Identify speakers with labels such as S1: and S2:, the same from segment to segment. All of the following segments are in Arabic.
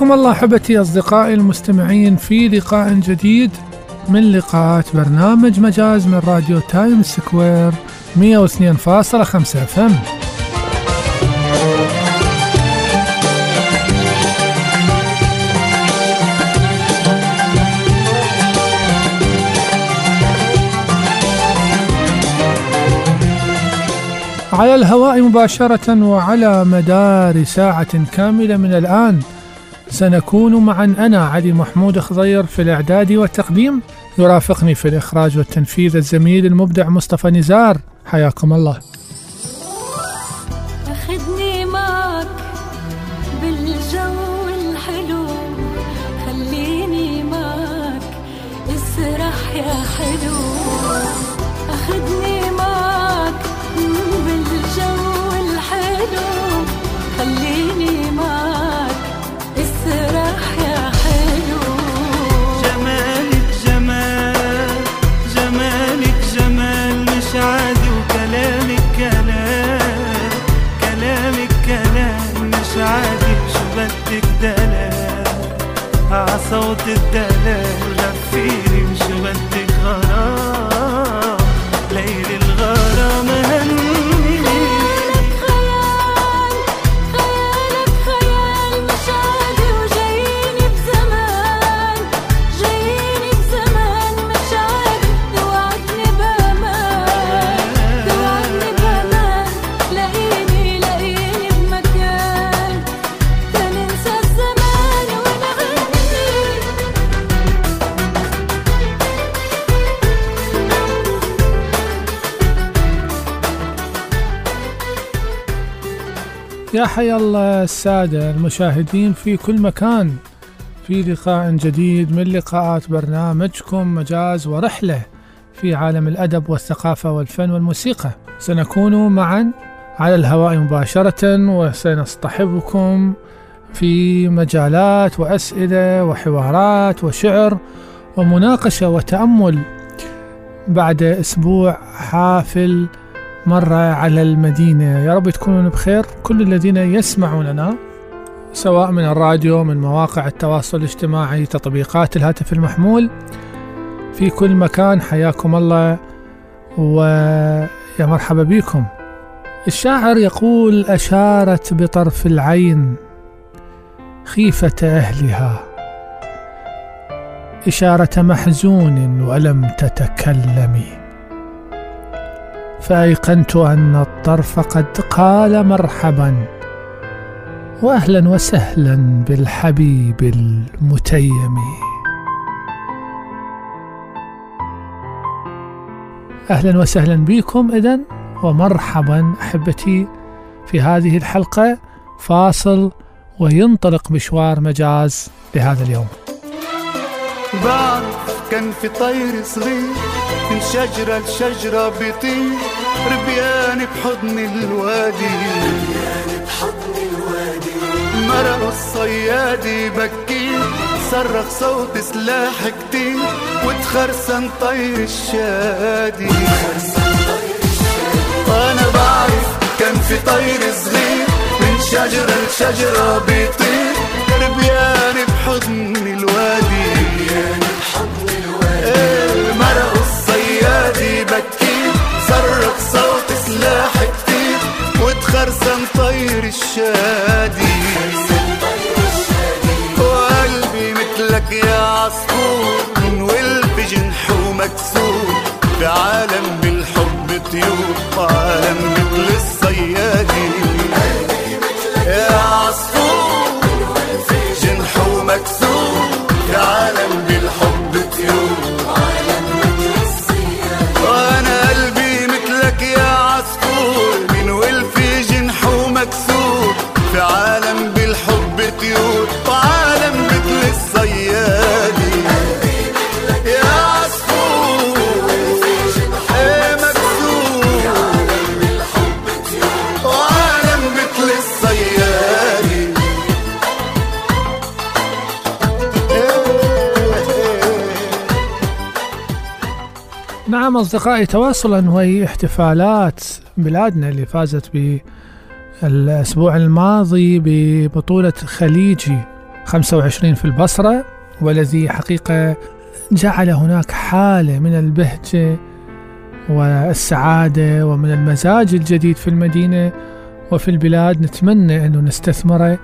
S1: حياكم الله أحبتي أصدقائي المستمعين في لقاء جديد من لقاءات برنامج مجاز من راديو تايم سكوير 102.5 FM على الهواء مباشرة وعلى مدار ساعة كاملة من الآن سنكون معا أنا علي محمود خضير في الإعداد والتقديم. يرافقني في الإخراج والتنفيذ الزميل المبدع مصطفى نزار. حياكم الله.
S2: أخذني معك بالجو الحلو. خليني معك اسرح يا حلو.
S3: عصوت الدلال غفيري
S1: يا الله السادة المشاهدين في كل مكان. في لقاء جديد من لقاءات برنامجكم مجاز ورحلة في عالم الأدب والثقافة والفن والموسيقى. سنكون معا على الهواء مباشرة وسنصطحبكم في مجالات وأسئلة وحوارات وشعر ومناقشة وتأمل. بعد أسبوع حافل مر على المدينة. يا رب تكونون بخير. كل الذين يسمعوننا سواء من الراديو من مواقع التواصل الاجتماعي تطبيقات الهاتف المحمول في كل مكان حياكم الله ويا مرحبا بكم. الشاعر يقول أشارت بطرف العين خيفة أهلها. إشارة محزون ولم تتكلمي. فأيقنت أن الطرف قد قال مرحبا وأهلا وسهلا بالحبيب المتيم. أهلا وسهلا بكم إذن ومرحبا أحبتي في هذه الحلقة. فاصل وينطلق مشوار مجاز لهذا اليوم.
S4: بعرف كان في طير صغير من شجرة لشجرة بيطير. ربيان بحضن الوادي. مرق الصياد بكير. صرخ صوت سلاح كتير. وتخرسن طير الشادي. وأنا بعرف كان في طير صغير. من شجرة لشجرة بيطير. ربيان بحضن وتخرسن طير الشادي. وقلبي مثلك يا عصفور من ولف جنحه مكسور عالم بالحب طيور.
S1: نعم أصدقائي تواصلا وهي احتفالات بلادنا اللي فازت بالأسبوع الماضي ببطولة خليجي 25 في البصرة والذي حقيقة جعل هناك حالة من البهجة والسعادة ومن المزاج الجديد في المدينة وفي البلاد. نتمنى أنه نستثمره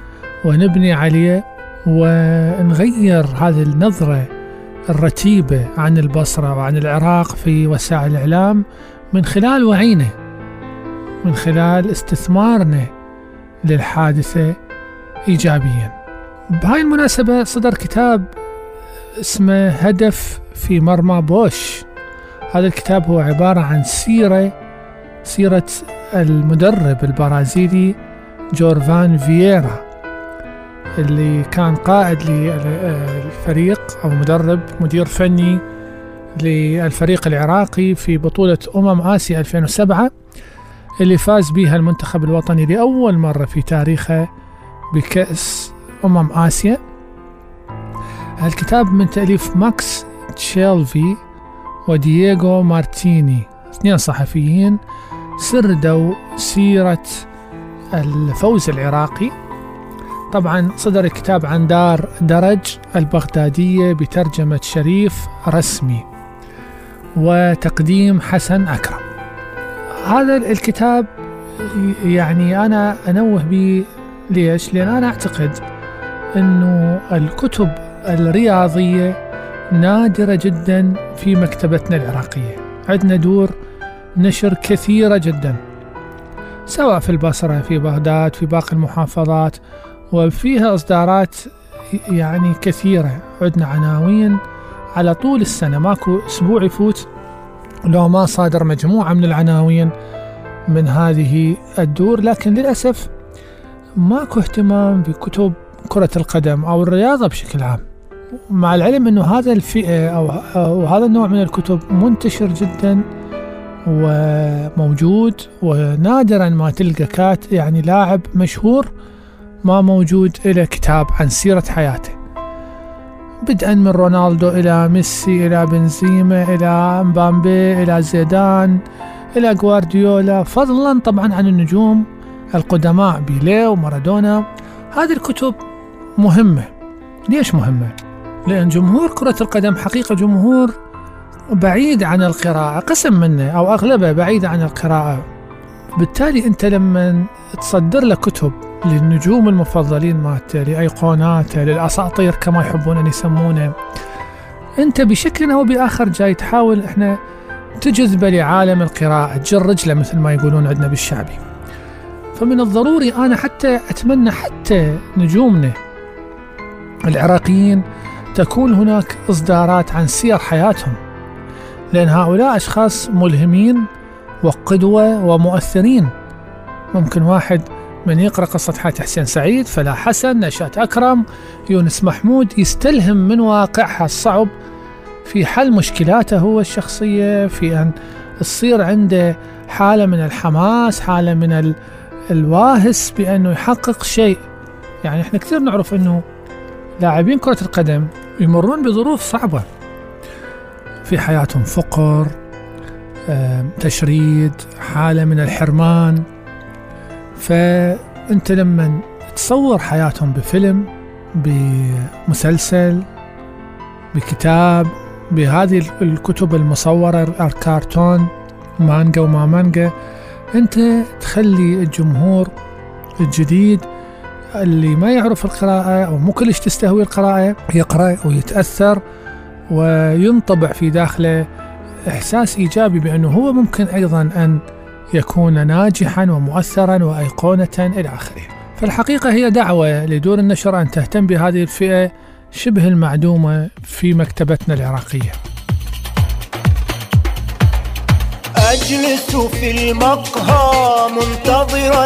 S1: ونبني عليه ونغير هذه النظرة الرتيبة عن البصرة وعن العراق في وسائل الإعلام من خلال وعينا من خلال استثمارنا للحادثة إيجابيا. بهاي المناسبة صدر كتاب اسمه هدف في مرمى بوش. هذا الكتاب هو عبارة عن سيرة سيرة المدرب البرازيلي جورفان فييرا. اللي كان قائد للفريق أو مدرب مدير فني للفريق العراقي في بطولة أمم آسيا 2007 اللي فاز بها المنتخب الوطني لأول مرة في تاريخه بكأس أمم آسيا. الكتاب من تأليف ماكس تشيلفي ودييغو مارتيني اثنين صحفيين سردوا سيرة الفوز العراقي. طبعا صدر الكتاب عن دار درج البغدادية بترجمة شريف رسمي وتقديم حسن أكرم. هذا الكتاب يعني أنا أنوه به ليش؟ لأن أنا أعتقد أنه الكتب الرياضية نادرة جدا في مكتبتنا العراقية. عندنا دور نشر كثيرة جدا سواء في البصرة في بغداد في باقي المحافظات. وفيها إصدارات يعني كثيرة. عندنا عناوين. على طول السنة ماكو أسبوع يفوت لو ما صادر مجموعة من العناوين من هذه الدور. لكن للأسف ماكو اهتمام بكتب كرة القدم أو الرياضة بشكل عام. مع العلم أنه هذا الفئة أو, أو هذا النوع من الكتب منتشر جدا وموجود ونادرا ما تلقى كات يعني لاعب مشهور ما موجود له كتاب عن سيرة حياته. بدءا من رونالدو إلى ميسي إلى بنزيما إلى مبامبي إلى زيدان إلى غوارديولا فضلا طبعا عن النجوم القدماء بيليه ومارادونا. هذه الكتب مهمة. ليش مهمة؟ لأن جمهور كرة القدم حقيقة جمهور بعيد عن القراءة قسم منه أو أغلبه بعيد عن القراءة. بالتالي أنت لما تصدر له كتب للنجوم المفضلين مالته لأيقوناته للأساطير كما يحبون أن يسمونه. أنت بشكل أو بآخر جاي تحاول إحنا تجذبه لعالم القراءة تجر رجلة مثل ما يقولون عندنا بالشعبي. فمن الضروري أنا حتى أتمنى حتى نجومنا العراقيين تكون هناك إصدارات عن سير حياتهم. لأن هؤلاء أشخاص ملهمين وقدوة ومؤثرين. ممكن واحد من يقرأ قصة حياة حسين سعيد فلا حسن نشأة أكرم يونس محمود يستلهم من واقعها الصعب في حل مشكلاته هو الشخصية في أن تصير عنده حالة من الحماس حالة من ال... الواهس بأنه يحقق شيء. يعني إحنا كثير نعرف أنه لاعبين كرة القدم يمرون بظروف صعبة. في حياتهم فقر تشريد حالة من الحرمان. فأنت لما تصور حياتهم بفيلم بمسلسل بكتاب بهذه الكتب المصورة الكرتون مانجا وما مانجا أنت تخلي الجمهور الجديد اللي ما يعرف القراءة أو مو كلش تستهوي القراءة يقرأ ويتأثر وينطبع في داخله إحساس إيجابي بأنه هو ممكن أيضا أن يكون ناجحا ومؤثرا وأيقونة إلى آخره. فالحقيقة هي دعوة لدور النشر أن تهتم بهذه الفئة شبه المعدومة في مكتبتنا العراقية.
S5: أجلس في المقهى منتظرا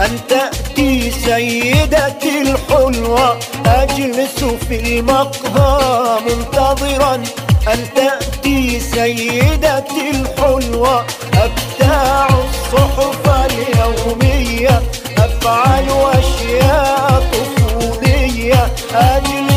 S5: أن تأتي سيدتي الحلوة أجلس في المقهى منتظرا أن تأتي سيدتي الحلوة أبتاع الصحف اليومية أفعل أشياء طفولية. أجلس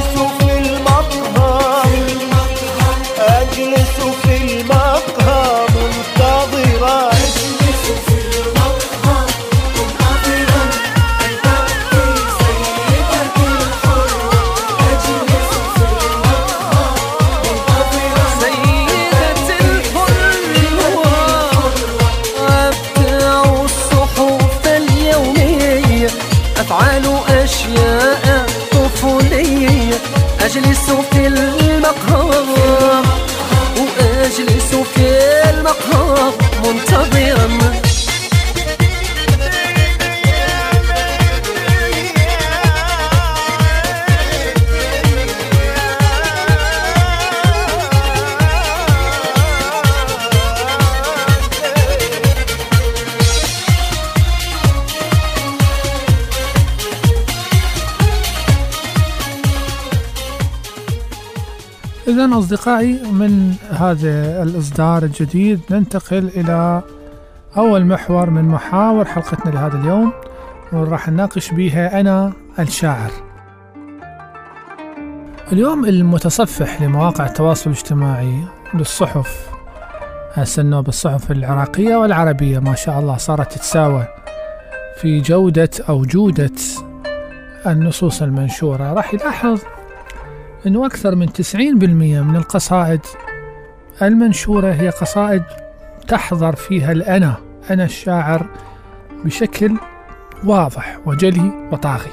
S1: إذا أصدقائي من هذا الإصدار الجديد ننتقل إلى أول محور من محاور حلقتنا لهذا اليوم وراح نناقش بها أنا الشاعر. اليوم المتصفح لمواقع التواصل الاجتماعي للصحف هسه بالصحف العراقية والعربية ما شاء الله صارت تتساوى في جودة أو جودة النصوص المنشورة. راح يلاحظ أنه أكثر من 90% من القصائد المنشورة هي قصائد تحضر فيها الأنا أنا الشاعر بشكل واضح وجلي وطاغي.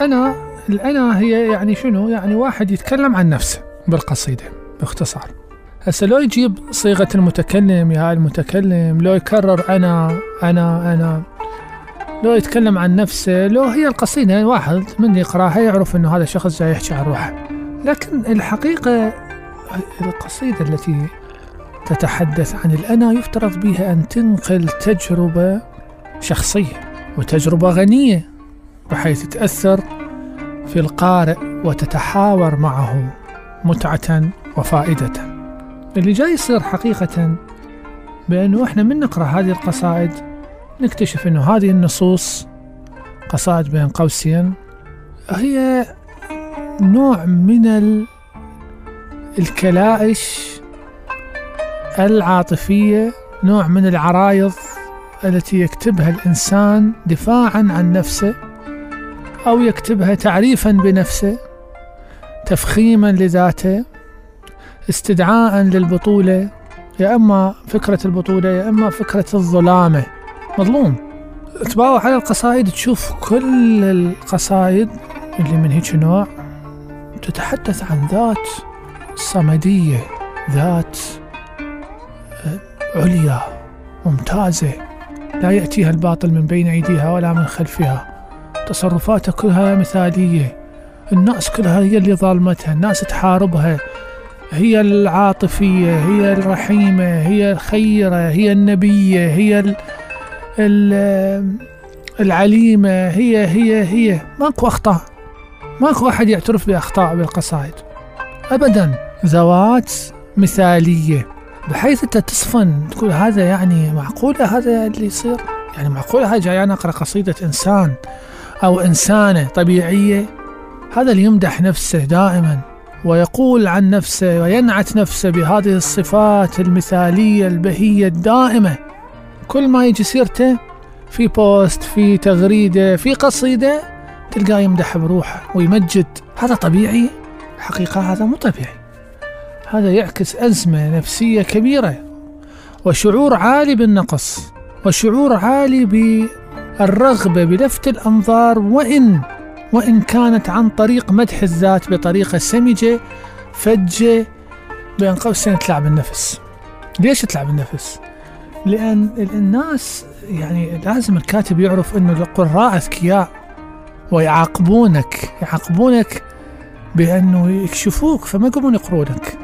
S1: أنا الأنا هي يعني شنو؟ يعني واحد يتكلم عن نفسه بالقصيدة باختصار. هسه لو يجيب صيغة المتكلم يا المتكلم لو يكرر أنا أنا أنا لو يتكلم عن نفسه لو هي القصيدة واحد من يقراها يعرف أنه هذا الشخص جاي يحكي عن روحه. لكن الحقيقة القصيدة التي تتحدث عن الأنا يفترض بها أن تنقل تجربة شخصية وتجربة غنية بحيث تأثر في القارئ وتتحاور معه متعة وفائدة. اللي جاي يصير حقيقة بأنه إحنا من نقرأ هذه القصائد نكتشف أنه هذه النصوص قصائد بين قوسين هي نوع من ال... الكلائش العاطفية نوع من العرايض التي يكتبها الإنسان دفاعا عن نفسه أو يكتبها تعريفا بنفسه تفخيما لذاته استدعاء للبطولة يا إما فكرة البطولة يا إما فكرة الظلامة. مظلوم. تباوع على القصائد تشوف كل القصائد اللي من هيك نوع تتحدث عن ذات صمدية ذات عليا ممتازة. لا يأتيها الباطل من بين أيديها ولا من خلفها. تصرفاتها كلها مثالية. الناس كلها هي اللي ظالمتها الناس تحاربها. هي العاطفية هي الرحيمة هي الخيرة هي النبية هي العليمة هي هي هي. ماكو أخطاء. ماكو أحد يعترف بأخطاء بالقصائد. أبدا. ذوات مثالية. بحيث أنت تصفن تقول هذا يعني معقولة؟ هذا اللي يصير؟ يعني معقولة؟ هاي جاي أنا أقرأ قصيدة إنسان أو إنسانة طبيعية. هذا اللي يمدح نفسه دائما ويقول عن نفسه وينعت نفسه بهذه الصفات المثالية البهية الدائمة. كل ما يجي سيرته في بوست في تغريدة في قصيدة تلقاه يمدح بروحه ويمجد. هذا طبيعي. الحقيقة هذا مو طبيعي. هذا يعكس أزمة نفسية كبيرة وشعور عالي بالنقص وشعور عالي بالرغبة بلفت الأنظار وإن وإن كانت عن طريق مدح الذات بطريقة سمجة فجة بين قوسين تلعب النفس. ليش تلعب النفس؟ لأن الناس يعني لازم الكاتب يعرف أنه القراء أذكياء ويعاقبونك يعاقبونك بأنه يكشفوك فما يقومون يقرونك.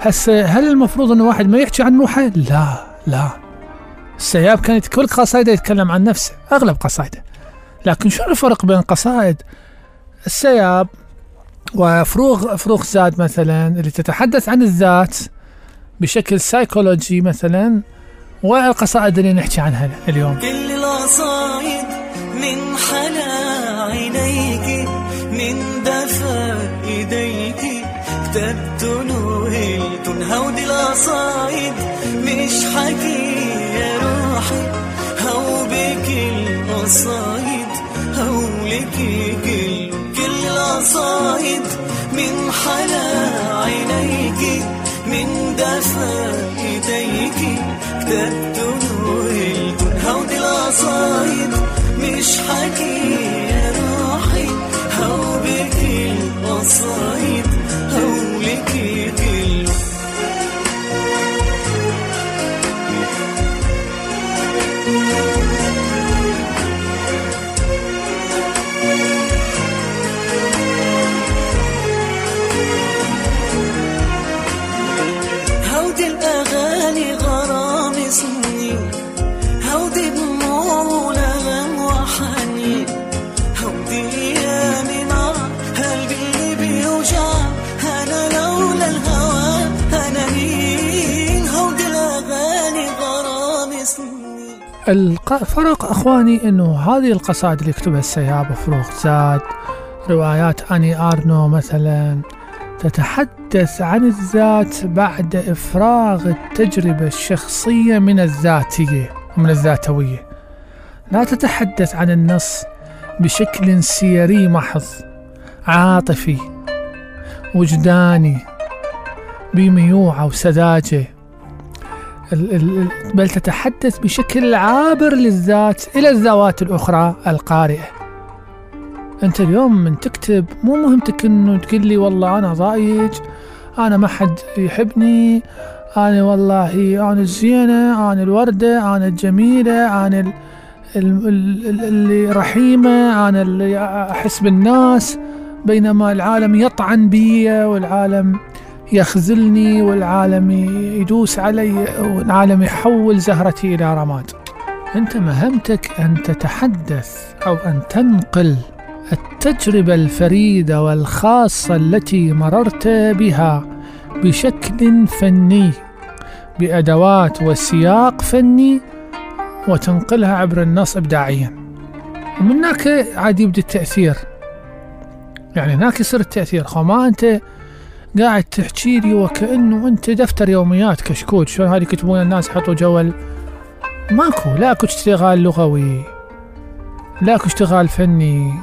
S1: هسه هل المفروض أنه واحد ما يحكي عن روحه؟ لا لا. السياب كان كل قصائده يتكلم عن نفسه أغلب قصائده. لكن شو الفرق بين قصائد السياب وفروغ فروغ زاد مثلا اللي تتحدث عن الذات بشكل سايكولوجي مثلا؟ والقصائد اللي نحكي عنها اليوم.
S3: كل القصايد من حلا عينيك من دفا إيديك كتبت نوهلتن هودي القصايد مش حكي يا روحي هو بك القصايد هولك كل كل القصايد من حلا عينيك القصايد مش حكي يا روحي هو بك القصايد
S1: الفرق أخواني إنه هذه القصائد اللي يكتبها السياب فروخ زاد. روايات آني إرنو مثلا تتحدث عن الذات بعد إفراغ التجربة الشخصية من الذاتية ومن الذاتوية. لا تتحدث عن النص بشكل سيري محض عاطفي وجداني ال- ال- بل تتحدث بشكل عابر للذات إلى الذوات الأخرى القارئة. أنت اليوم من تكتب مو مهمتك أنه تقول لي والله أنا ضايج أنا ما حد يحبني أنا والله أنا الزينة أنا الوردة أنا الجميلة أنا ال- ال- ال- ال- اللي رحيمة أنا اللي أحس بالناس بينما العالم يطعن بي والعالم يخذلني والعالم يدوس علي والعالم يحول زهرتي إلى رماد. أنت مهمتك أن تتحدث أو أن تنقل التجربة الفريدة والخاصة التي مررت بها بشكل فني بأدوات وسياق فني وتنقلها عبر النص إبداعيا. ومن هناك عاد يبدأ التأثير. يعني هناك يصير التأثير. خو ما أنت قاعد تحكي لي وكأنه أنت دفتر يوميات كشكول شلون هذه يكتبون الناس يحطوا جول ماكو. لاكو اشتغال لغوي. لاكو اشتغال فني.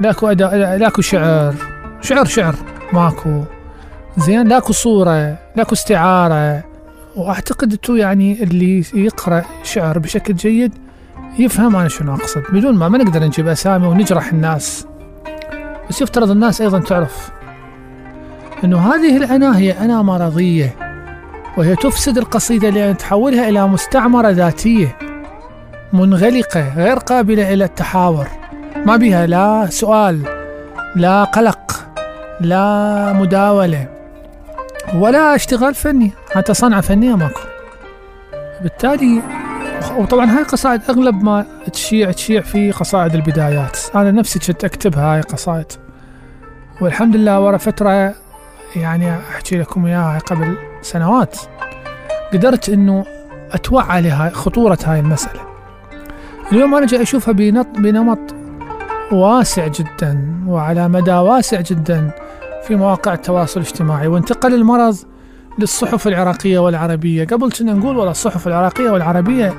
S1: لاكو أداء لاكو شعر. شعر شعر. ماكو. زين لا أكو صورة. لا أكو استعارة. وأعتقد أنتو يعني اللي يقرأ شعر بشكل جيد يفهم أنا شنو أقصد. بدون ما ما نقدر نجيب أسامي ونجرح الناس. بس يفترض الناس أيضا تعرف. أنه هذه الأنا هي أنا مرضية وهي تفسد القصيدة لأن تحولها إلى مستعمرة ذاتية منغلقة غير قابلة إلى التحاور. ما بها لا سؤال لا قلق لا مداولة ولا اشتغال فني حتى صنعة فنية ماكو. بالتالي وطبعا هاي قصائد أغلب ما تشيع تشيع في قصائد البدايات. أنا نفسي كنت اكتبها هاي قصائد. والحمد لله ورا فترة يعني أحكي لكم إياها قبل سنوات. قدرت إنه أتوعى لها خطورة هاي المسألة. اليوم أنا جاي أشوفها بنمط واسع جدا وعلى مدى واسع جدا في مواقع التواصل الاجتماعي وانتقل المرض للصحف العراقية والعربية. قبل كنا نقول والله الصحف العراقية والعربية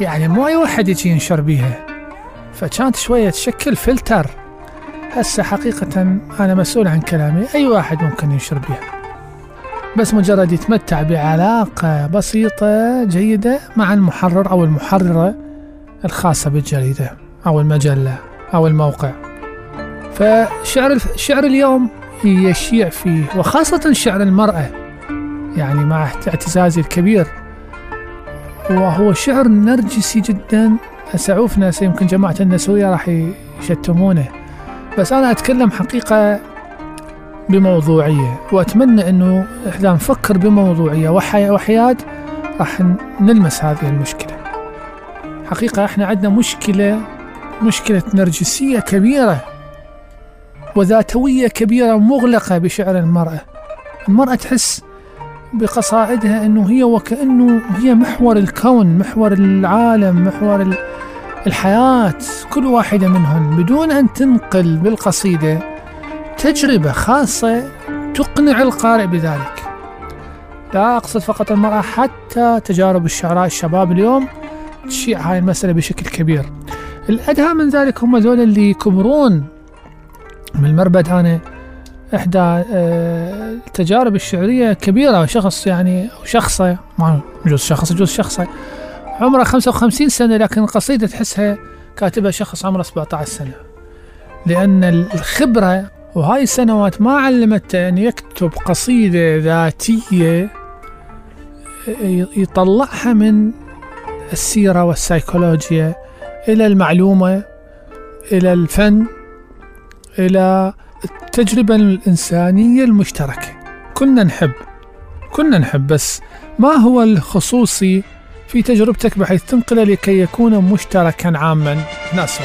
S1: يعني مو أي واحد يجي ينشر بيها. فكانت شوية تشكل فلتر. هسه حقيقة أنا مسؤول عن كلامي. أي واحد ممكن ينشر بيها بس مجرد يتمتع بعلاقة بسيطة جيدة مع المحرر أو المحررة الخاصة بالجريدة أو المجلة أو الموقع. فشعر. شعر اليوم يشيع فيه وخاصة شعر المرأة يعني مع اعتزازي الكبير. وهو شعر نرجسي جدا. أسعوف ناس يمكن جماعة النسوية راح يشتمونه. بس أنا أتكلم حقيقة بموضوعية وأتمنى أنه إحنا نفكر بموضوعية وحي وحياد راح نلمس هذه المشكلة. حقيقة إحنا عندنا مشكلة مشكلة نرجسية كبيرة وذاتوية كبيرة مغلقة بشعر المرأة. المرأة تحس بقصائدها أنه هي وكأنه هي محور الكون محور العالم محور الحياة كل واحدة منهن بدون أن تنقل بالقصيدة تجربة خاصة تقنع القارئ بذلك. لا أقصد فقط المرأة حتى تجارب الشعراء الشباب اليوم تشيع هاي المسألة بشكل كبير. الأدهى من ذلك هم ذول اللي يكبرون من المربد أنا إحدى آه، التجارب الشعرية كبيرة شخص يعني أو شخصة ما يجوز شخص يجوز شخصة. عمره 55 سنة لكن القصيدة تحسها كاتبها شخص عمره 17 سنة. لأن الخبرة وهاي السنوات ما علمته أن يكتب قصيدة ذاتية يطلعها من السيرة والسيكولوجيا إلى المعلومة إلى الفن إلى التجربة الإنسانية المشتركة. كنا نحب كنا نحب بس ما هو الخصوصي في تجربتك بحيث تنقله لكي يكون مشتركا عاما. ناس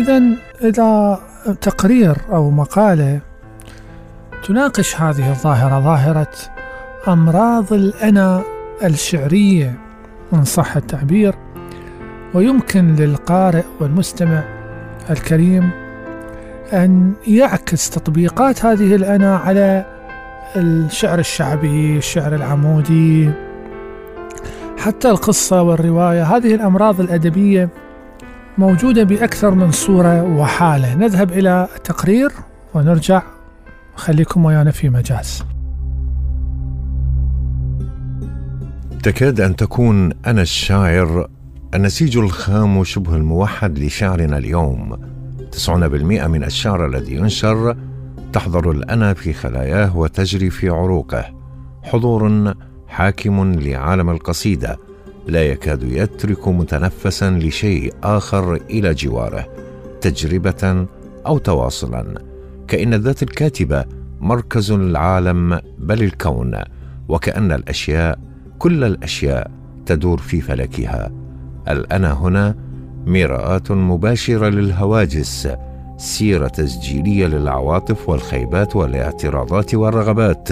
S1: إذا إذا تقرير أو مقالة تناقش هذه الظاهرة ظاهرة أمراض الأنا الشعرية إن صح التعبير. ويمكن للقارئ والمستمع الكريم أن يعكس تطبيقات هذه الأنا على الشعر الشعبي الشعر العمودي حتى القصة والرواية. هذه الأمراض الأدبية موجودة بأكثر من صورة وحالة. نذهب إلى تقرير ونرجع. خليكم ويانا في مجاز.
S6: تكاد أن تكون أنا الشاعر النسيج الخام شبه الموحد لشعرنا اليوم. 90% من الشعر الذي ينشر تحضر الأنا في خلاياه وتجري في عروقه. حضور حاكم لعالم القصيدة. لا يكاد يترك متنفسا لشيء آخر إلى جواره تجربة أو تواصلا. كأن الذات الكاتبة مركز العالم بل الكون. وكأن الأشياء كل الأشياء تدور في فلكها. الأنا هنا مرآة مباشرة للهواجس سيرة تسجيلية للعواطف والخيبات والاعتراضات والرغبات.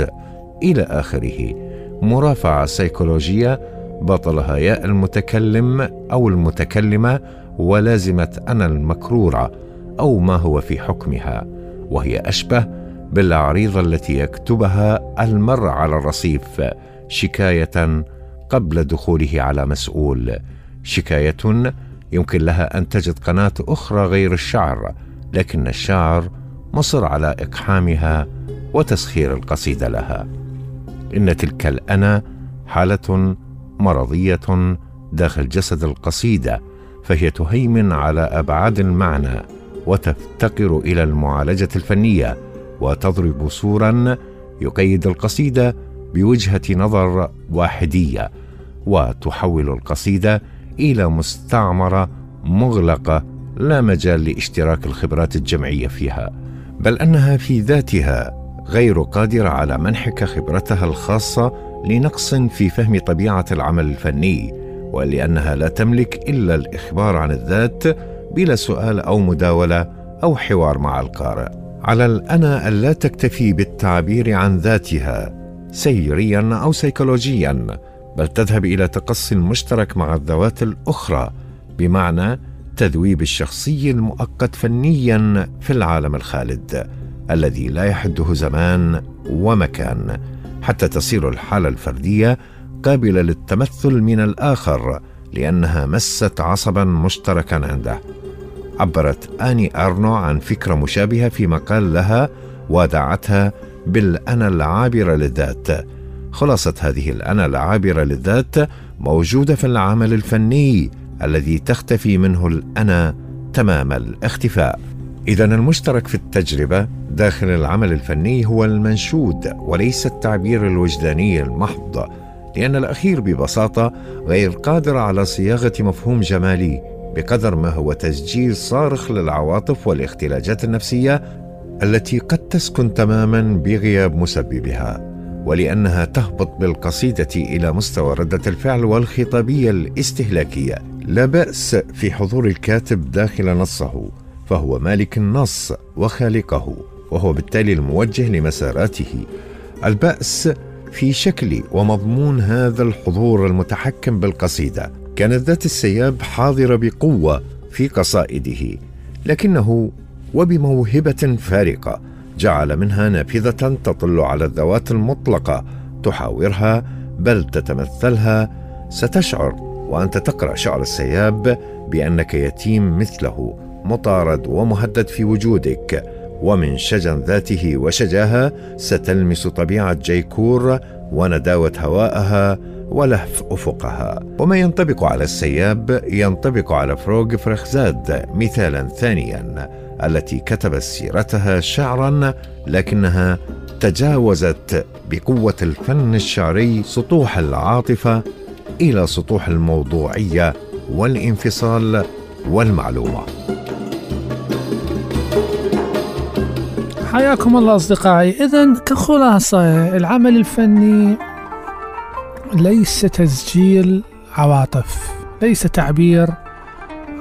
S6: إلى آخره مرافعة سيكولوجية بطلها ياء المتكلم أو المتكلمة ولازمة أنا المكرورة أو ما هو في حكمها وهي أشبه بالعريضة التي يكتبها المر على الرصيف شكاية قبل دخوله على مسؤول شكاية يمكن لها أن تجد قناة أخرى غير الشعر لكن الشاعر مصر على إقحامها وتسخير القصيدة لها. إن تلك الأنا حالة مرضية داخل جسد القصيدة فهي تهيمن على أبعاد المعنى وتفتقر إلى المعالجة الفنية وتضرب سورا يقيد القصيدة بوجهة نظر واحدية وتحول القصيدة إلى مستعمرة مغلقة لا مجال لاشتراك الخبرات الجمعية فيها. بل أنها في ذاتها غير قادرة على منحك خبرتها الخاصة لنقص في فهم طبيعة العمل الفني ولأنها لا تملك إلا الإخبار عن الذات بلا سؤال أو مداولة أو حوار مع القارئ. على الأنا ألا تكتفي بالتعبير عن ذاتها سيريا أو سيكولوجيا بل تذهب إلى تقصي المشترك مع الذوات الأخرى بمعنى تذويب الشخصي المؤقت فنيا في العالم الخالد الذي لا يحده زمان ومكان. حتى تصير الحالة الفردية قابلة للتمثل من الآخر لأنها مست عصبا مشتركا عنده. عبرت آني أرنو عن فكرة مشابهة في مقال لها ودعتها بالأنا العابره للذات. خلاصة هذه الأنا العابره للذات موجودة في العمل الفني الذي تختفي منه الأنا تمام الاختفاء. اذا المشترك في التجربة داخل العمل الفني هو المنشود وليس التعبير الوجداني المحض لأن الأخير ببساطة غير قادر على صياغة مفهوم جمالي بقدر ما هو تسجيل صارخ للعواطف والاختلاجات النفسية التي قد تسكن تماما بغياب مسببها ولأنها تهبط بالقصيدة إلى مستوى ردة الفعل والخطابية الاستهلاكية. لا بأس في حضور الكاتب داخل نصه فهو مالك النص وخالقه. وهو بالتالي الموجه لمساراته. البأس في شكل ومضمون هذا الحضور المتحكم بالقصيدة. كانت ذات السياب حاضرة بقوة في قصائده لكنه وبموهبة فارقة جعل منها نافذة تطل على الذوات المطلقة تحاورها بل تتمثلها. ستشعر وأنت تقرأ شعر السياب بأنك يتيم مثله مطارد ومهدد في وجودك. ومن شجن ذاته وشجاها ستلمس طبيعة جيكور ونداوة هوائها ولهف أفقها. وما ينطبق على السياب ينطبق على فروغ فرخزاد مثالا ثانيا التي كتبت سيرتها شعرا لكنها تجاوزت بقوة الفن الشعري سطوح العاطفة إلى سطوح الموضوعية والانفصال والمعلومة.
S1: حياكم الله أصدقائي. إذا كخلاصة العمل الفني ليس تسجيل عواطف ليس تعبير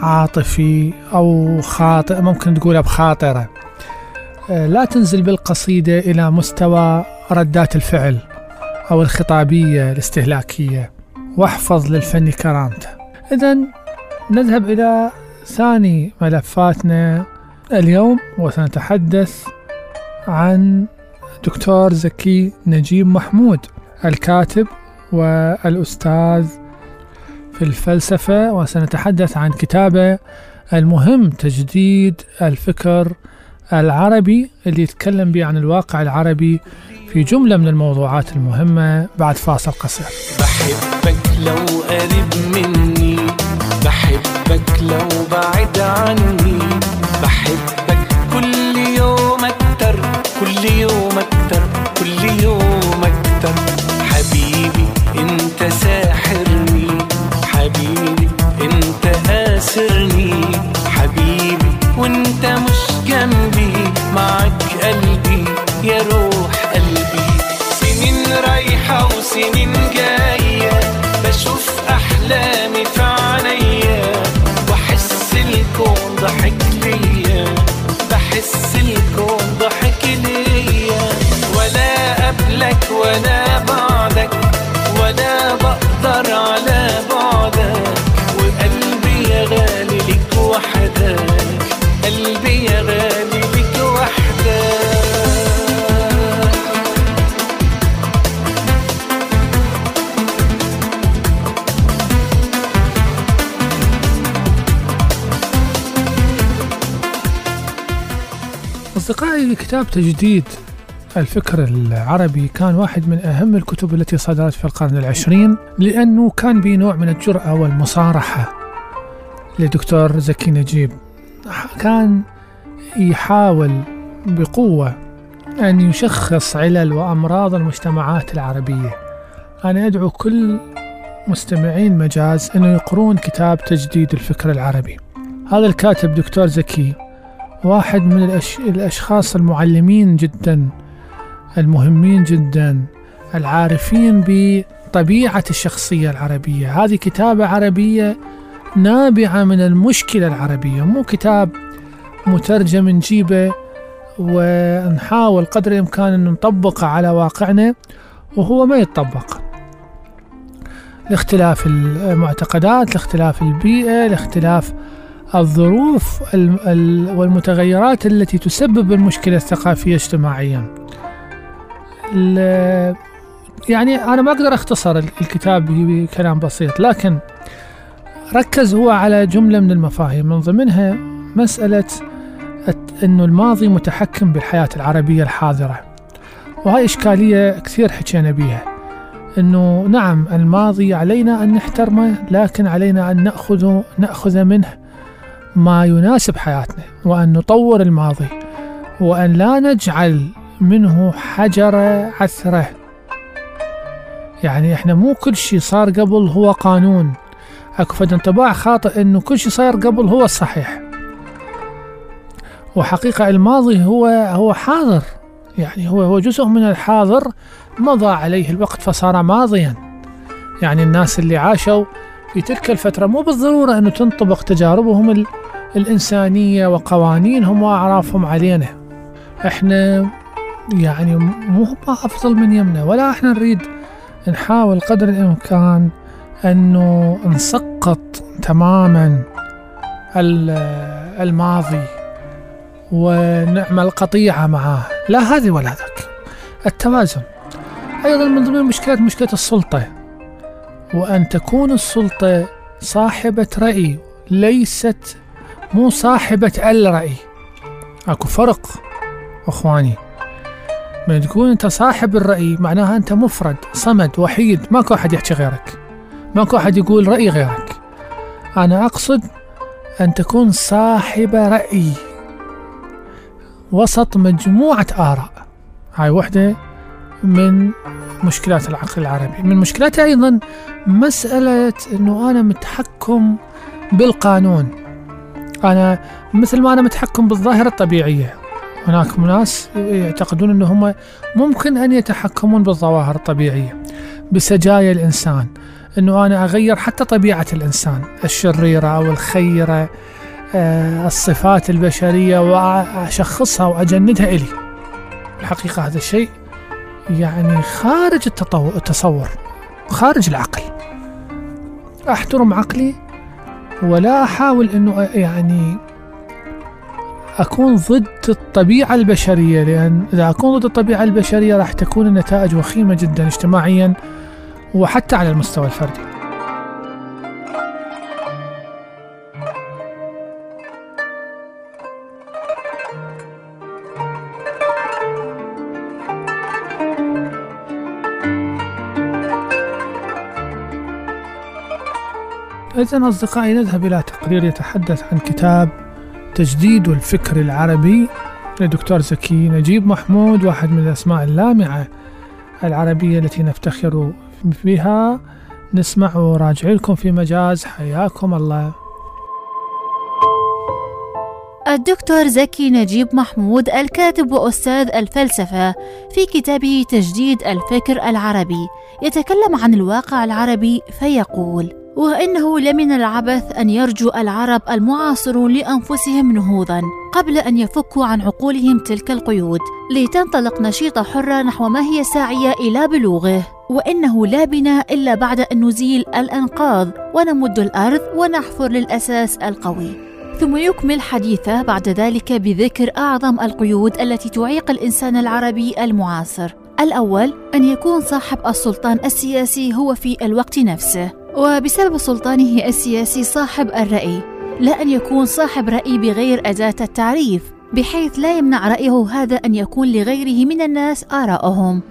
S1: عاطفي أو خاطئ ممكن تقولها بخاطرة. آه، لا تنزل بالقصيدة إلى مستوى ردات الفعل أو الخطابية الاستهلاكية. واحفظ للفن كرامته. إذا نذهب إلى ثاني ملفاتنا اليوم وسنتحدث عن دكتور زكي نجيب محمود الكاتب والأستاذ في الفلسفة وسنتحدث عن كتابه المهم تجديد الفكر العربي اللي يتكلم به عن الواقع العربي في جملة من الموضوعات المهمة بعد فاصل قصير.
S3: بحبك لو قريب مني بحبك لو بعد عني
S1: كتاب تجديد الفكر العربي كان واحد من أهم الكتب التي صدرت في القرن العشرين لأنه كان به نوع من الجرأة والمصارحة. لدكتور زكي نجيب كان يحاول بقوة أن يشخص علل وأمراض المجتمعات العربية. أنا أدعو كل مستمعين مجاز أنه يقرون كتاب تجديد الفكر العربي. هذا الكاتب دكتور زكي واحد من الأش... الأشخاص المعلمين جدا المهمين جدا العارفين بطبيعة الشخصية العربية. هذه كتابة عربية نابعة من المشكلة العربية مو كتاب مترجم نجيبه ونحاول قدر الإمكان أن نطبقه على واقعنا وهو ما يتطبق. لاختلاف المعتقدات لاختلاف البيئة لاختلاف الظروف ال- ال- والمتغيرات التي تسبب المشكلة الثقافية اجتماعيا. يعني أنا ما أقدر أختصر ال- الكتاب بكلام بسيط لكن ركز هو على جملة من المفاهيم. من ضمنها مسألة أنه الماضي متحكم بالحياة العربية الحاضرة. وهاي إشكالية كثير حكينا بيها. أنه نعم الماضي علينا أن نحترمه لكن علينا أن نأخذ نأخذ منه ما يناسب حياتنا وأن نطور الماضي وأن لا نجعل منه حجر عثرة. يعني إحنا مو كل شيء صار قبل هو قانون. أكو فد انطباع خاطئ إنه كل شيء صار قبل هو الصحيح وحقيقة الماضي هو هو حاضر. يعني هو هو جزء من الحاضر مضى عليه الوقت فصار ماضيا. يعني الناس اللي عاشوا في تلك الفترة مو بالضرورة أنه تنطبق تجاربهم الإنسانية وقوانينهم وأعرافهم علينا. إحنا يعني مو أفضل من يمنا ولا إحنا نريد نحاول قدر الإمكان أنه نسقط تماما ال- الماضي ونعمل قطيعة معاه. لا هذه ولا ذاك. التوازن. أيضا من ضمن المشكلات مشكلة السلطة. وأن تكون السلطة صاحبة رأي ليست مو صاحبة الرأي. أكو فرق أخواني. من تكون أنت صاحب الرأي معناها أنت مفرد صمد وحيد. ماكو أحد يحكي غيرك. ماكو أحد يقول رأي غيرك. أنا أقصد أن تكون صاحب رأي. وسط مجموعة آراء. هاي وحدة من مشكلات العقل العربي. من مشكلاتها أيضا مسألة أنه أنا متحكم بالقانون. أنا مثل ما أنا متحكم بالظاهرة الطبيعية. هناك ناس يعتقدون أنه هم ممكن أن يتحكمون بالظواهر الطبيعية بسجايا الإنسان أنه أنا أغير حتى طبيعة الإنسان الشريرة أو الخيرة آه، الصفات البشرية وأشخصها وأجندها إلي. الحقيقة هذا الشيء يعني خارج التصور خارج العقل. أحترم عقلي ولا أحاول أنه يعني أكون ضد الطبيعة البشرية لأن إذا أكون ضد الطبيعة البشرية راح تكون النتائج وخيمة جدا اجتماعيا وحتى على المستوى الفردي. إذا أصدقائي نذهب إلى تقرير يتحدث عن كتاب تجديد الفكر العربي لدكتور زكي نجيب محمود واحد من الأسماء اللامعة العربية التي نفتخر بها. نسمع وراجع لكم في مجاز. حياكم الله.
S7: الدكتور زكي نجيب محمود الكاتب وأستاذ الفلسفة في كتابه تجديد الفكر العربي يتكلم عن الواقع العربي فيقول وإنه لمن العبث أن يرجو العرب المعاصرون لأنفسهم نهوضا قبل أن يفكوا عن عقولهم تلك القيود لتنطلق نشيطة حرة نحو ما هي ساعية إلى بلوغه. وإنه لا بناء إلا بعد أن نزيل الأنقاض ونمد الأرض ونحفر للأساس القوي. ثم يكمل حديثه بعد ذلك بذكر أعظم القيود التي تعيق الإنسان العربي المعاصر. الأول أن يكون صاحب السلطان السياسي هو في الوقت نفسه. وبسبب سلطانه السياسي صاحب الرأي لا أن يكون صاحب رأي بغير أداة التعريف بحيث لا يمنع رأيه هذا أن يكون لغيره من الناس آراءهم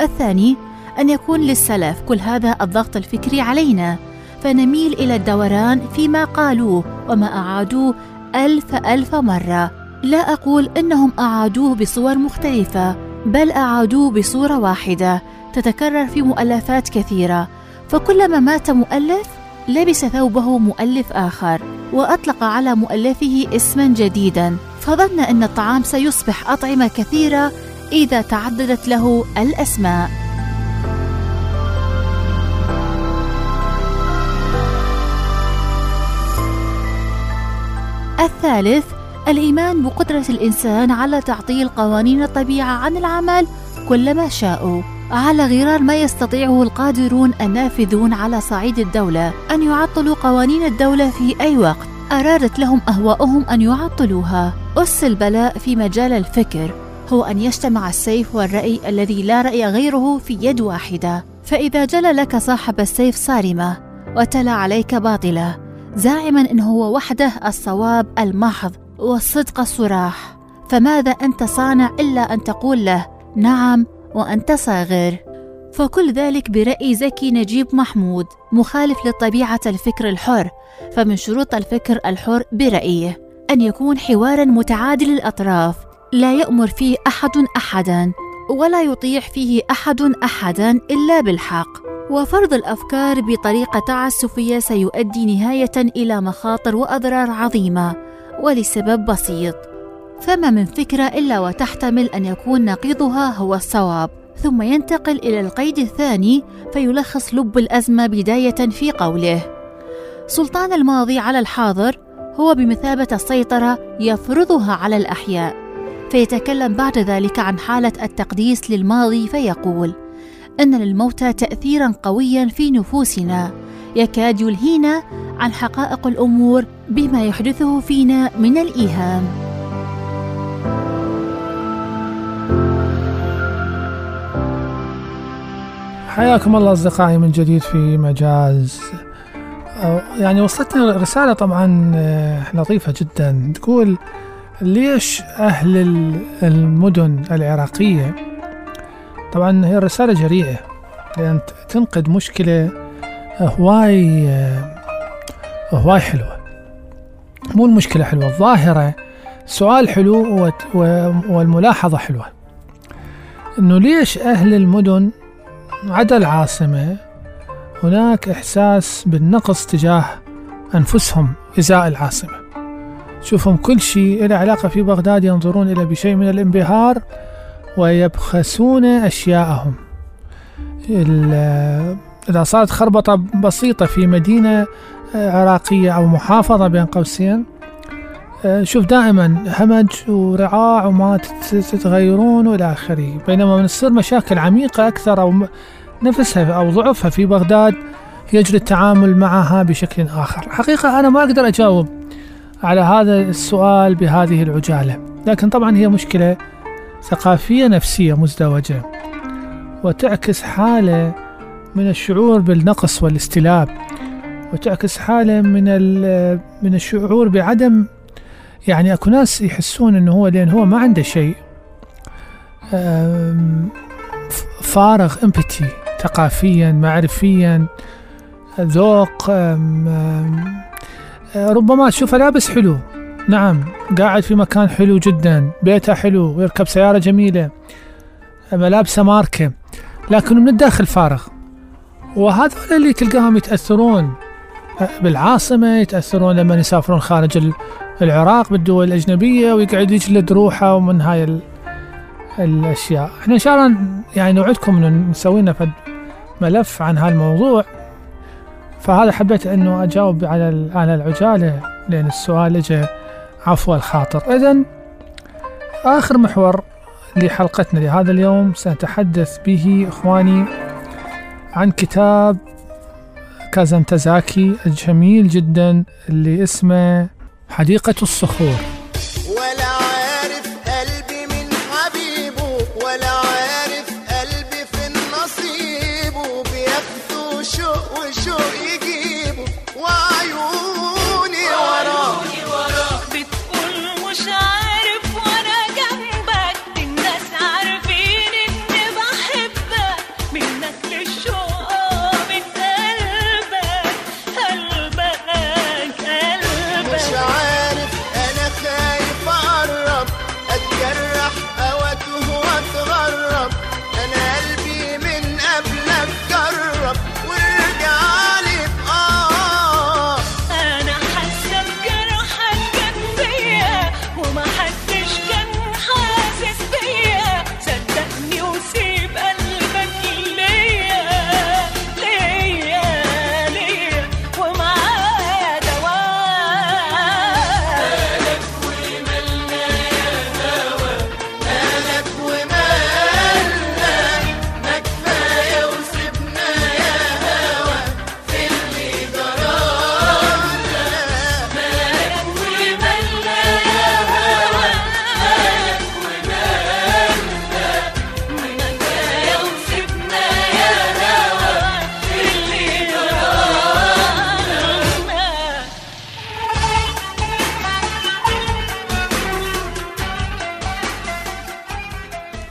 S7: الثاني أن يكون للسلف كل هذا الضغط الفكري علينا فنميل إلى الدوران فيما قالوه وما أعادوه ألف ألف مرة. لا أقول إنهم أعادوه بصور مختلفة بل أعادوه بصورة واحدة تتكرر في مؤلفات كثيرة. فكلما مات مؤلف لبس ثوبه مؤلف آخر وأطلق على مؤلفه اسما جديدا. فظن أن الطعام سيصبح أطعمة كثيرة إذا تعددت له الأسماء. الثالث الإيمان بقدرة الإنسان على تعطيل قوانين الطبيعة عن العمل كلما شاءوا. على غرار ما يستطيعه القادرون النافذون على صعيد الدولة أن يعطلوا قوانين الدولة في أي وقت. أرادت لهم أهواؤهم أن يعطلوها. أس البلاء في مجال الفكر. هو أن يجتمع السيف والرأي الذي لا رأي غيره في يد واحدة. فإذا جل لك صاحب السيف صارمة وتلا عليك باطلة. زاعما إن هو وحده الصواب المحض والصدق الصراح. فماذا أنت صانع إلا أن تقول له نعم وانت صاغر فكل ذلك برأي زكي نجيب محمود مخالف لطبيعه الفكر الحر فمن شروط الفكر الحر برأيه. أن يكون حوارا متعادل الأطراف لا يأمر فيه أحد أحدا ولا يطيع فيه أحد أحدا إلا بالحق. وفرض الأفكار بطريقة تعسفية سيؤدي نهاية إلى مخاطر وأضرار عظيمة ولسبب بسيط. فما من فكرة إلا وتحتمل أن يكون نقيضها هو الصواب. ثم ينتقل إلى القيد الثاني فيلخص لب الأزمة بداية في قوله. سلطان الماضي على الحاضر هو بمثابة السيطرة يفرضها على الأحياء. فيتكلم بعد ذلك عن حالة التقديس للماضي فيقول إن للموتى تاثيرا قويا في نفوسنا. يكاد يلهينا عن حقائق الأمور بما يحدثه فينا من الإيهام.
S1: حياكم الله أصدقائي من جديد في مجاز يعني وصلتنا رسالة طبعا آه، لطيفة جدا. تقول ليش أهل ال- المدن العراقية؟ طبعا هي الرسالة جريئة لأن تنقد مشكلة هواي آه، هواي حلوة. مو المشكلة حلوة الظاهرة سؤال حلو والملاحظة حلوة. إنه ليش أهل المدن عدا العاصمة هناك إحساس بالنقص تجاه أنفسهم إزاء العاصمة. شوفهم كل شيء له علاقة في بغداد ينظرون إلى بشيء من الانبهار ويبخسون أشياءهم. إذا صارت خربطة بسيطة في مدينة عراقية أو محافظة بين قوسين شوف دائما همج ورعاع وما تت- تتغيرون وإلى آخره. بينما من تصير مشاكل عميقة أكثر أو نفسها أو ضعفها في بغداد يجري التعامل معها بشكل آخر. حقيقة أنا ما أقدر أجاوب على هذا السؤال بهذه العجالة. لكن طبعا هي مشكلة ثقافية نفسية مزدوجة وتعكس حالة من الشعور بالنقص والاستلاب وتعكس حالة من من الشعور بعدم يعني اكو ناس يحسون انه هو لأن هو ما عنده شيء فارغ امبتي ثقافيا معرفيا ذوق أم، ربما تشوفه لابس حلو. نعم قاعد في مكان حلو جدا بيته حلو ويركب سيارة جميلة ملابسه ماركة لكن من الداخل فارغ. وهذول اللي تلقاهم يتأثرون بالعاصمة يتأثرون لما يسافرون خارج العراق بالدول الأجنبية ويقعد يجلد روحه ومن هاي ال- الأشياء. إحنا إن شاء الله يعني نوعدكم إنه نسوي لنا ملف عن هالموضوع. فهذا حبيت إنه أجاوب على على العجالة لأن السؤال اجى عفو الخاطر. اذا آخر محور لحلقتنا لهذا اليوم سنتحدث به إخواني عن كتاب كازانتازاكي الجميل جدا اللي اسمه حديقة الصخور.
S5: ولا عارف قلبي من حبيبه ولا عارف قلبي في نصيبه. بياخدوا شوق وشوق يجيبه وعيوني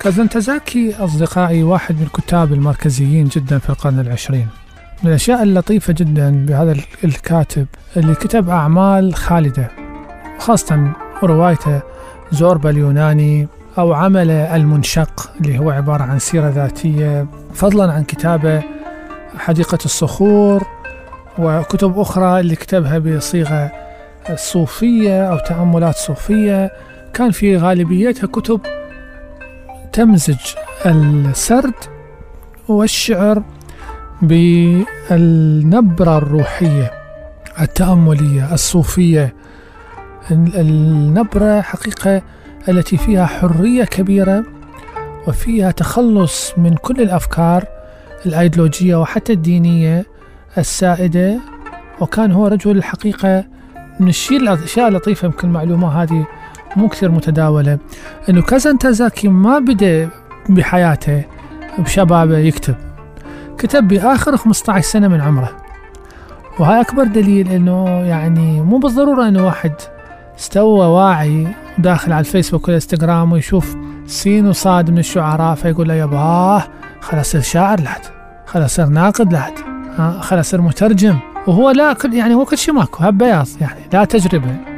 S1: كازانتازاكي أصدقائي واحد من الكتاب المركزيين جدا في القرن العشرين. من الأشياء اللطيفة جدا بهذا ال- الكاتب اللي كتب أعمال خالدة خاصة روايته زوربا اليوناني أو عمله المنشق اللي هو عبارة عن سيرة ذاتية فضلا عن كتابه حديقة الصخور وكتب أخرى اللي كتبها بصيغة صوفية أو تأملات صوفية. كان في غالبيتها كتب تمزج السرد والشعر بالنبرة الروحية التأملية الصوفية. ال- النبرة حقيقة التي فيها حرية كبيرة وفيها تخلص من كل الأفكار الأيديولوجية وحتى الدينية السائدة. وكان هو رجل الحقيقة من الشيء الأشياء اللطيفة يمكن المعلومة هذه مو كثير متداولة. إنه كازانتازاكي ما بدا بحياته بشبابه يكتب. كتب بآخر 15 سنة من عمره. وهاي أكبر دليل إنه يعني مو بالضرورة إنه واحد استوى واعي وداخل على الفيسبوك والإنستغرام ويشوف سين وصاد من الشعراء فيقول له ياباه خل اصير شاعر لحد خل اصير ناقد لحد ها خل اصير مترجم. وهو لا يعني هو كل شيء ماكو بياض يعني لا تجربة.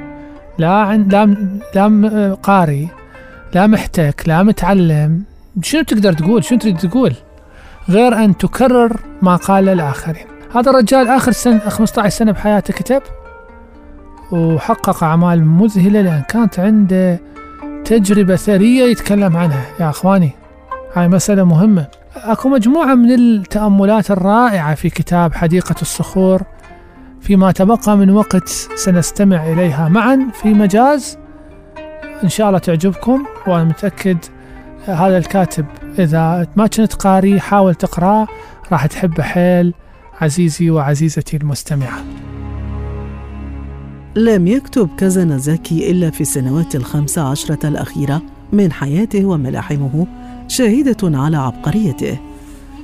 S1: لا عن لا لا قاري لا محتك لا متعلم. شنو تقدر تقول؟ شنو تريد تقول؟ غير أن تكرر ما قال الآخرين. هذا الرجال آخر سنة 15 سنة بحياته كتب وحقق أعمال مذهلة لأن كانت عنده تجربة ثرية يتكلم عنها. يا أخواني هاي مسألة مهمة. أكو مجموعة من التأملات الرائعة في كتاب حديقة الصخور. فيما تبقى من وقت سنستمع إليها معا في مجاز. إن شاء الله تعجبكم وأنا متأكد هذا الكاتب إذا ما كنت قاري حاول تقرأه راح تحبه حيل عزيزي وعزيزتي المستمعة.
S8: لم يكتب كازانازاكي إلا في السنوات الخمس عشرة الأخيرة من حياته وملاحمه شاهدة على عبقريته.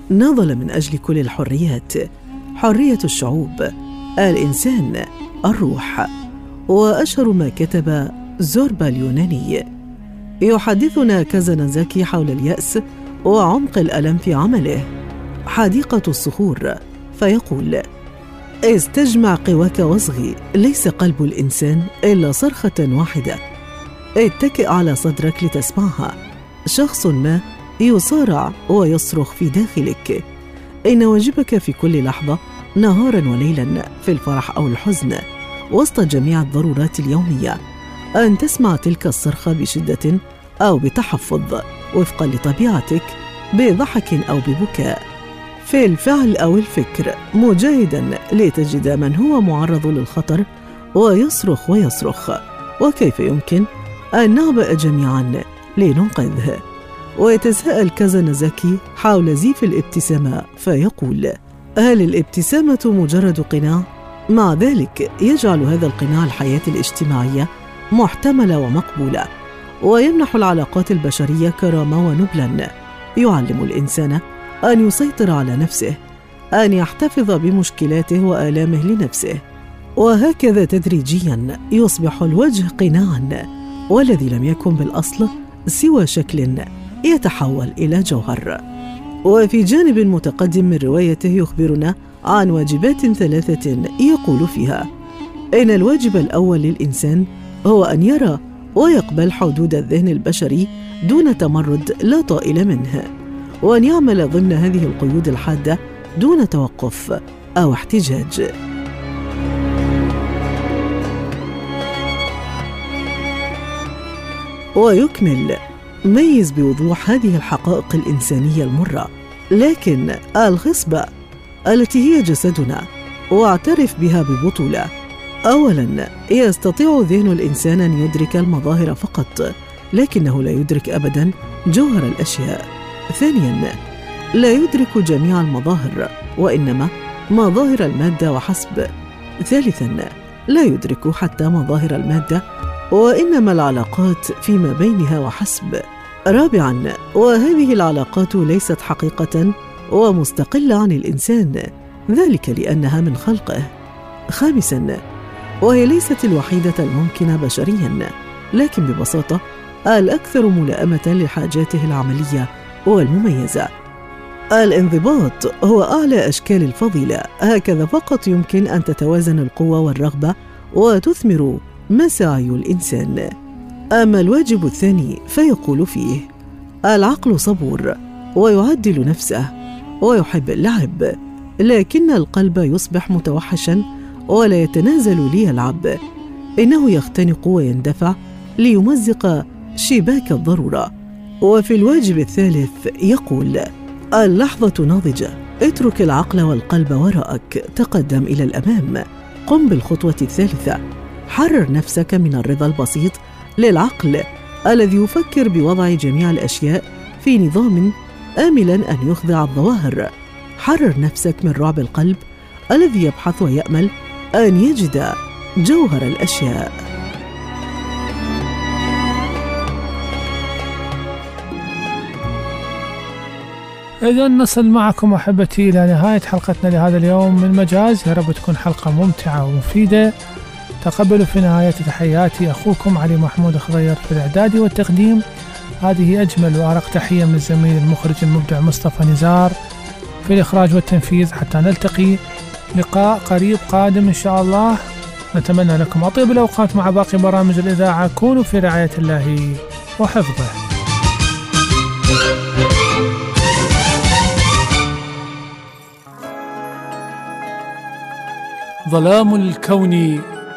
S8: ناضل من أجل كل الحريات حرية الشعوب. الإنسان الروح. وأشهر ما كتب زوربا اليوناني. يحدثنا كازانازاكي حول اليأس وعمق الألم في عمله. حديقة الصخور فيقول استجمع قواك واصغي ليس قلب الإنسان إلا صرخة واحدة. اتكئ على صدرك لتسمعها. شخص ما يصارع ويصرخ في داخلك. إن واجبك في كل لحظة نهارا وليلا في الفرح أو الحزن وسط جميع الضرورات اليومية أن تسمع تلك الصرخة بشدة أو بتحفظ وفقا لطبيعتك بضحك أو ببكاء. في الفعل أو الفكر مجاهدا لتجد من هو معرض للخطر ويصرخ ويصرخ وكيف يمكن أن نعبأ جميعا لننقذه؟ ويتساءل كازانازاكي حول زيف الابتسامة فيقول هل الابتسامة مجرد قناع؟ مع ذلك يجعل هذا القناع الحياة الاجتماعية محتملة ومقبولة ويمنح العلاقات البشرية كرامة ونبلا. يعلم الإنسان أن يسيطر على نفسه أن يحتفظ بمشكلاته وآلامه لنفسه. وهكذا تدريجيا يصبح الوجه قناعا والذي لم يكن بالأصل سوى شكل يتحول إلى جوهر. وفي جانب متقدم من روايته يخبرنا عن واجبات ثلاثة يقول فيها إن الواجب الأول للإنسان؟ هو أن يرى ويقبل حدود الذهن البشري دون تمرد لا طائل منه وأن يعمل ضمن هذه القيود الحادة دون توقف أو احتجاج. ويكمل ميز بوضوح هذه الحقائق الإنسانية المرة لكن الخصبة التي هي جسدنا واعترف بها ببطولة. أولا يستطيع ذهن الإنسان أن يدرك المظاهر فقط لكنه لا يدرك أبدا جوهر الأشياء. ثانيا لا يدرك جميع المظاهر وإنما مظاهر المادة وحسب. ثالثا لا يدرك حتى مظاهر المادة وإنما العلاقات فيما بينها وحسب. رابعا وهذه العلاقات ليست حقيقة ومستقلة عن الإنسان ذلك لأنها من خلقه. خامسا وهي ليست الوحيدة الممكنة بشريا لكن ببساطة الأكثر ملائمة لحاجاته العملية والمميزة. الانضباط هو أعلى أشكال الفضيلة هكذا فقط يمكن أن تتوازن القوة والرغبة وتثمر مساعي الإنسان. أما الواجب الثاني فيقول فيه العقل صبور ويعدل نفسه ويحب اللعب لكن القلب يصبح متوحشا ولا يتنازل ليلعب إنه يختنق ويندفع ليمزق شباك الضرورة. وفي الواجب الثالث يقول اللحظة ناضجة اترك العقل والقلب وراءك تقدم إلى الأمام. قم بالخطوة الثالثة. حرر نفسك من الرضا البسيط للعقل الذي يفكر بوضع جميع الأشياء في نظام املا أن يخضع الظواهر. حرر نفسك من رعب القلب الذي يبحث ويأمل أن يجد جوهر الأشياء.
S1: إذا نصل معكم أحبتي إلى نهاية حلقتنا لهذا اليوم. من مجاز يا رب تكون حلقة ممتعة ومفيدة. تقبلوا في نهاية تحياتي. أخوكم علي محمود خضير في الإعداد والتقديم. هذه أجمل وأرق تحية من الزميل المخرج المبدع مصطفى نزار. في الإخراج والتنفيذ حتى نلتقي لقاء قريب قادم إن شاء الله. نتمنى لكم أطيب الأوقات مع باقي برامج الإذاعة. كونوا في رعاية الله وحفظه.
S9: ظلام الكون